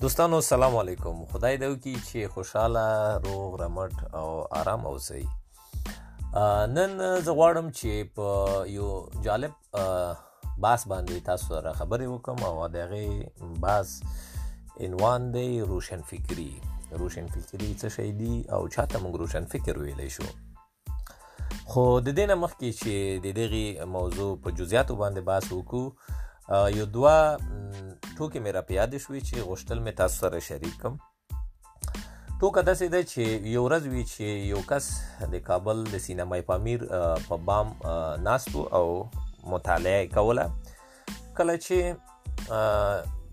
دوستانو سلام علیکم خدای دې وکړي چې خوشاله روغ رمټ او آرام اوسئ نن زه غواړم چې په یو جالب باس باندې تاسو سره خبرې وکم او دغه باس عنوان دی روشن فکری روشن فکری څه شی دی او چاته موږ روشن فکر ویلی شو خو د دې نه مخکې چې د دغه موضوع په جزئیاتو باندې بحث وکړو یو دوا ټوکې مې را پیاد شوې چې غوښتل مې تاسو سره شریک کم ټوکه داسې ده چې یو ورځ وی چې یو کس د کابل د سینمای پامیر په بام ناستو او مطالعه کوله کله چې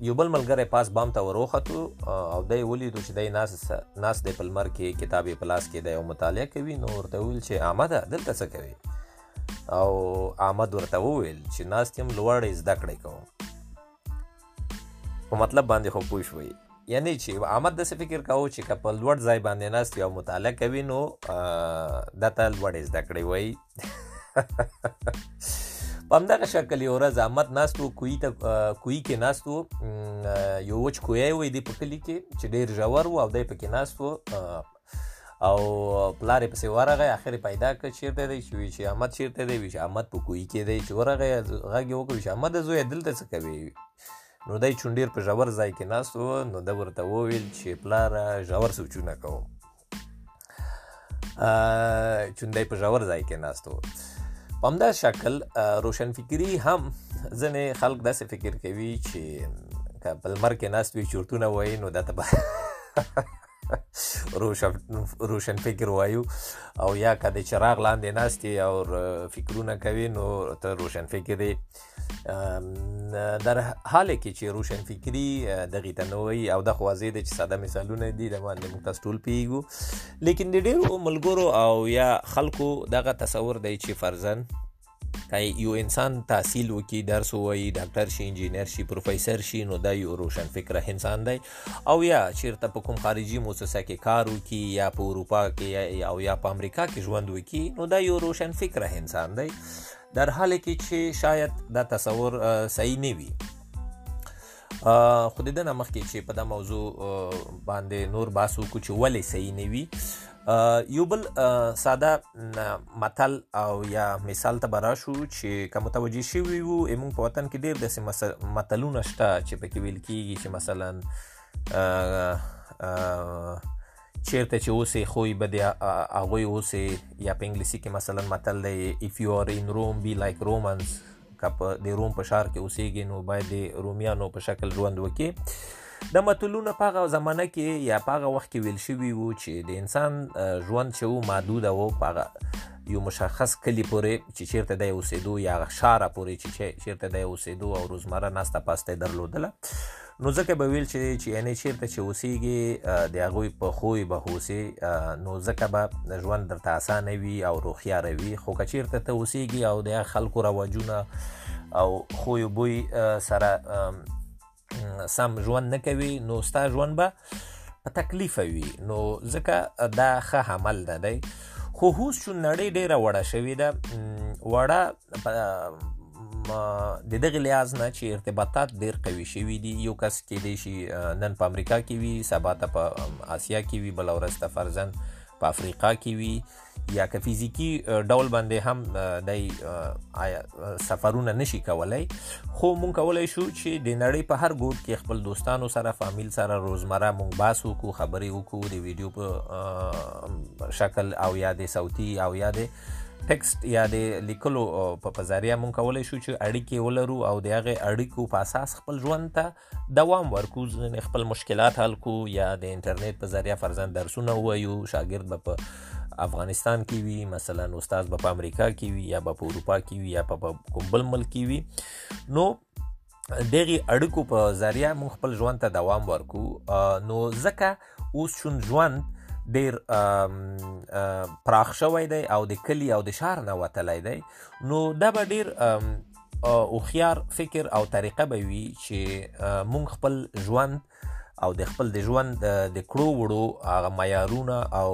یو بل ملګری پاس بام ته وروختو او دی ولیدو چې دی ناس ناس دی په لمر کې کتاب یې په لاس کې دی او مطالعه کوي نو ورته وویل چې احمده دلته څه کوي او احمد ورته وویل چې ناست یم لوړې زده کړې کوم په مطلب باندې خو پوه شوئ یعنی چې احمد داسې فکر کاوه چې که په لوړ ځای باندې ناست او مطالعه کوي نو دا ته لوړې زده کړې وایي په همدغه شکل یو ورځ احمد ناست و کوی ته کوی کې ناست و یو وچ کوی وې دی په کلی کې چې ډیر ژور و او دی پکې ناست و او پلار یې پسې ورغی اخر یې پیدا کړ چیرته دی چې وی چې احمد چیرته دی وی چې احمد په کوی کې دی چې ورغی غږ یې وکړ چې احمد زوی دلته څه کوي نو دی چون ډیر په ژور ځای کې ناست و نو ده ورته وویل چې پلاره ژور سوچونه کوم چون دی په ژور ځای کې ناست و په همدا شکل روشنفکري هم ځینې خلک داسې فکر کوي چې که په لمر کې ناست وي چورتونه وایي نو دا ته روشن روشن فکر وایو او یا کده چراغ لاندې ناشتي او فکرونه کوي نو ته روشن فکر دی در حال کې چې روشن فکری دغه تنوي او د خوازې د ساده مثالونه دي د باندې موږ تاسو ټول پیګو لیکن د ډیرو ملګرو او یا خلکو دغه تصور دی چې فرزن که یو انسان تحصیل وکړي درس ووایي ډاکټر شي انجینر شي پروفیسر شي نو دا یو روشن فکره انسان دی او یا چیرته په کوم خارجي موسسه کې کار وکړي یا په اروپا کې او یا په امریکا کې ژوند وکړي نو دا یو روشن فکره انسان دی در حال کې چې شاید دا تصور صحیح نه وي خو د دنه مخکې چې په دا موضوع باندې نور بحث وکړو چې ولې صحیح نه وي یو بل ساده متل او یا مثال ته برا شو چې کوم توجه شي وي وو موږ په وطن کې ډېر داسې متلونه شته چې پکې ویل کیږي چې مثلا چیرته چې اوسې خو به د هغوی اوسې یا په انګلیسي کې مثلا متل دی اف یو ار ان روم بی لایک رومنز که په د روم په ښار کې اوسېږي نو باید د رومیانو په شکل ژوند وکړي د متلونه په هغه زمانه کې یا په هغه وخت کې ویل شوي وو چې د انسان ژوند چې وو محدوده وو په هغه یو مشخص کلی پورې چې چیرته دی اوسېدو یا ښاره پورې چې چیرته دی اوسېدو او روزمره ناسته پاسته درلودله نو ځکه به ویل چې چې یعنی چیرته چې اوسېږي د هغوی په خوی به اوسې نو ځکه به ژوند درته اسانه وي او روخیار وي خو که چیرته ته اوسېږي او د خلکو رواجونه او خوی بوی سره سم ژوند نه کوي نو ستا ژوند به په تکلیف وي نو ځکه دا ښه عمل نه دی خو هوس چې نړۍ ډیره وړه شوې ده وړه د دغه لحاظ نه چې ارتباطات ډیر قوي شوي دي یو کس کې دی شي نن په امریکا کې وي سبا ته په آسیا کې وي بل ورځ ته فرزن په افریقا کې وي یا که فزیکی ډول باندې هم د سفرونه نشي کولای خو مونږ کولای شو چې د نړۍ په هر ګوټ کې خپل دوستانو سره فامیل سره روزمره مونږ باس وکړو خبرې وکړو د ویډیو په شکل او یا د صوتي او یا د ټکست یا د لیکلو په ذریعہ مونږ کولای شو چې اړیکې ولرو او د هغه اړیکو په اساس خپل ژوند ته دوام ورکو ځنې خپل مشکلات حل کو یا د انټرنیټ په ذریعہ فرزن درسونه وایو شاګرد به په افغانستان کې وي مثلا استاد به په امریکا کې وي یا به په اروپا کې وي یا په کوم بل ملک کې وي نو دغه اړیکو په ذریعہ موږ خپل ژوند ته دوام ورکو نو ځکه اوس شون ژوند ډیر پراخ شوی دی او د کلی او د شهر نه وتلی دی نو دا به ډیر هوښیار فکر او طریقه به وي چې مونږ خپل ژوند او د خپل د ژوند د کړو وړو هغه معیارونه او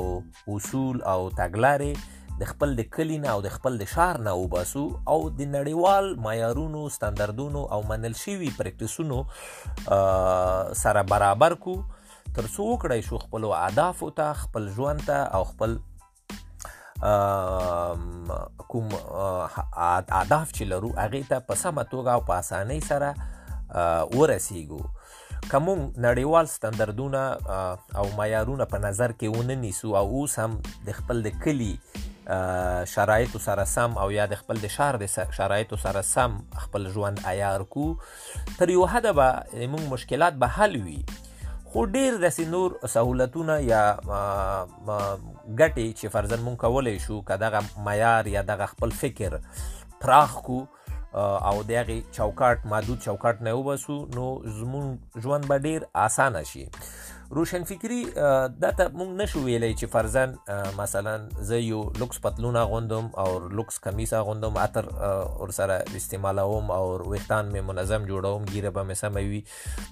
اصول او تګلارې د خپل د کلی نه او د خپل د شهر نه وباسو او د نړیوال معیارونو ستاندردونو او منل شوي پریکټیسونو سره برابر کو ترڅو وکړای شو خپل اهداف ته خپل ژوند ته او خپل کوم اهداف چې لرو هغه ته په سمه توګه او په اسانۍ سره ورسیږو کوم نړیوال ستاندردونه او معیارونه په نظر کې ونه نیسو او اوس هم د خپل د کلی شرایط سره سم او یا د خپل د شهر د شرایط سره سم خپل ژوند عیار کو تر یو حده به زموږ مشکلات به حل وي خو ډیر داسې نور سهولتونه یا ګټې چې فرضاً مونږ کولی شو که دغه معیار یا دغه خپل فکر پراخ کو او د هغې چوکاټ محدود چوکاټ نه وباسو نو زموږ ژوند به ډیر اسانه شي روشن فکری دا ته مونږ نشو ویلای چې فرضاً مثلا زه یو لوکس پتلون اغوندم او لوکس کمیس اغوندم عطر ور سره استعمالوم او ویښتان مې منظم جوړوم ګیره به مې سمه وي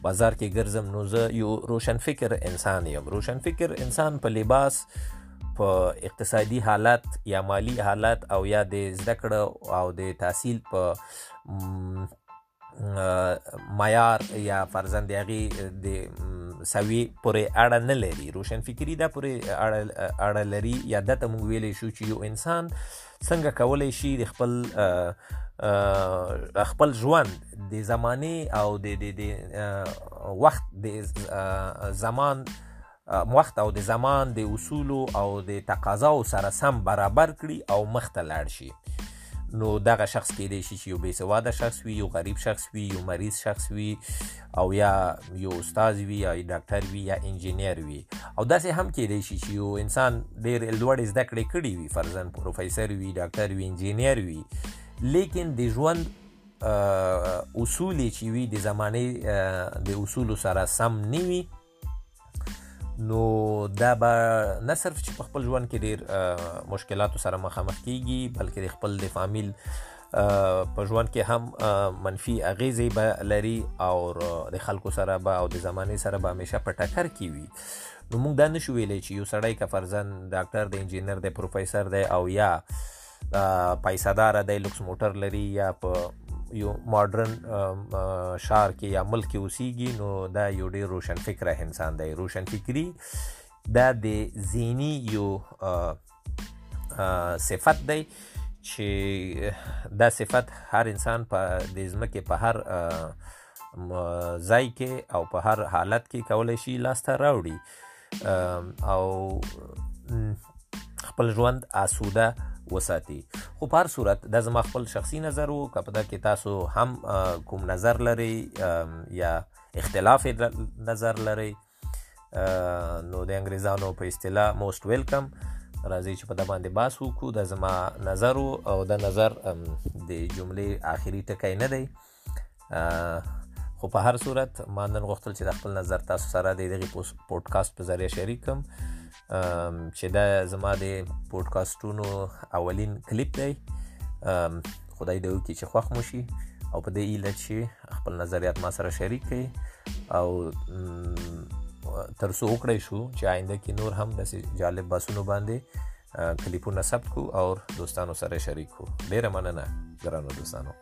بازار کې ګرځم نو زه یو روشن فکر انسان یم روشن فکر انسان په لباس په اقتصادي حالت یا مالی حالت او یا د زده کړو او د تحصیل په معیار یا فرزند دی هغه د سوي پورې اړه نه لري روشن فکری دا پورې اړه لري یا د ته موږ ویلې شو چې یو انسان څنګه کولای شي د خپل خپل ژوند د زمانه او د د وخت د زمان وخت او د زمان د اصولو او د تقاضاو سره سم برابر کړي او مخته لاړ شي نو دغه شخص کې دی چې یو بیسواده شخص وي یو غریب شخص وي یو مریض شخص وي او یا یو استاد وي یا ډاکټر وي یا انجینیر وي او داسې هم کې دی چې یو انسان ډیر لوړ زده کړې کړې وي فرضاً پروفیسور وي ډاکټر وي انجینیر وي لیکن د ژوند اصول چې وي د زمانه د اصول سره سم نیوي نو دا به نه صرف چې په خپل ژوند کې ډیر مشکلاتو سره مخامخ کیږي بلکې د خپل د فامیل په ژوند کې هم منفي اغیزې به لري او د خلکو سره به او د زمانه سره به همیشه په ټکر کې وي نو موږ دا نشو ویلی چې یو سړی که فرزن ډاکټر دی انجینر دی پروفیسور دی او یا پیسې دار دی لوکس موټر لري یا په یو ماډرن شهر کې یا ملک کې اوسېږي نو دا یو ډیر روشن فکره انسان دی روشن فکری دا د زینی یو صفت دی چې دا صفت هر انسان په د ځمکې په هر ځای کې او په هر حالت کې کولای شي لاسته راوړي او خپل ژوند آسوده وساتي خو په هر صورت دا زما خپل شخصي نظر وو که په دا کې تاسو هم کوم نظر لري یا اختلاف نظر لري نو د انګريزانو په اصطلاح موست ویلکم راځي چې په دا باندې باس وکړو دا زما نظر او دا نظر د جملې آخري ټکی نه دی خو په هر صورت ما نن غوښتل چې د خپل نظر تاسو سره د دغه پودکاسټ په ذریعه شریک کړم چې دا زما د پودکاسټونو اولین کلیپ دی خدای دې وکړي چې خوښ مو شي او په دې ایله چې خپل نظریات ما سره شریک کړئ او تر څو وکړای شو چې آینده کې نور هم د جالب باسونو باندې کلیپونه ثبت کو او دوستانو سره شریک کو ډیره مننه ګرانو دوستانو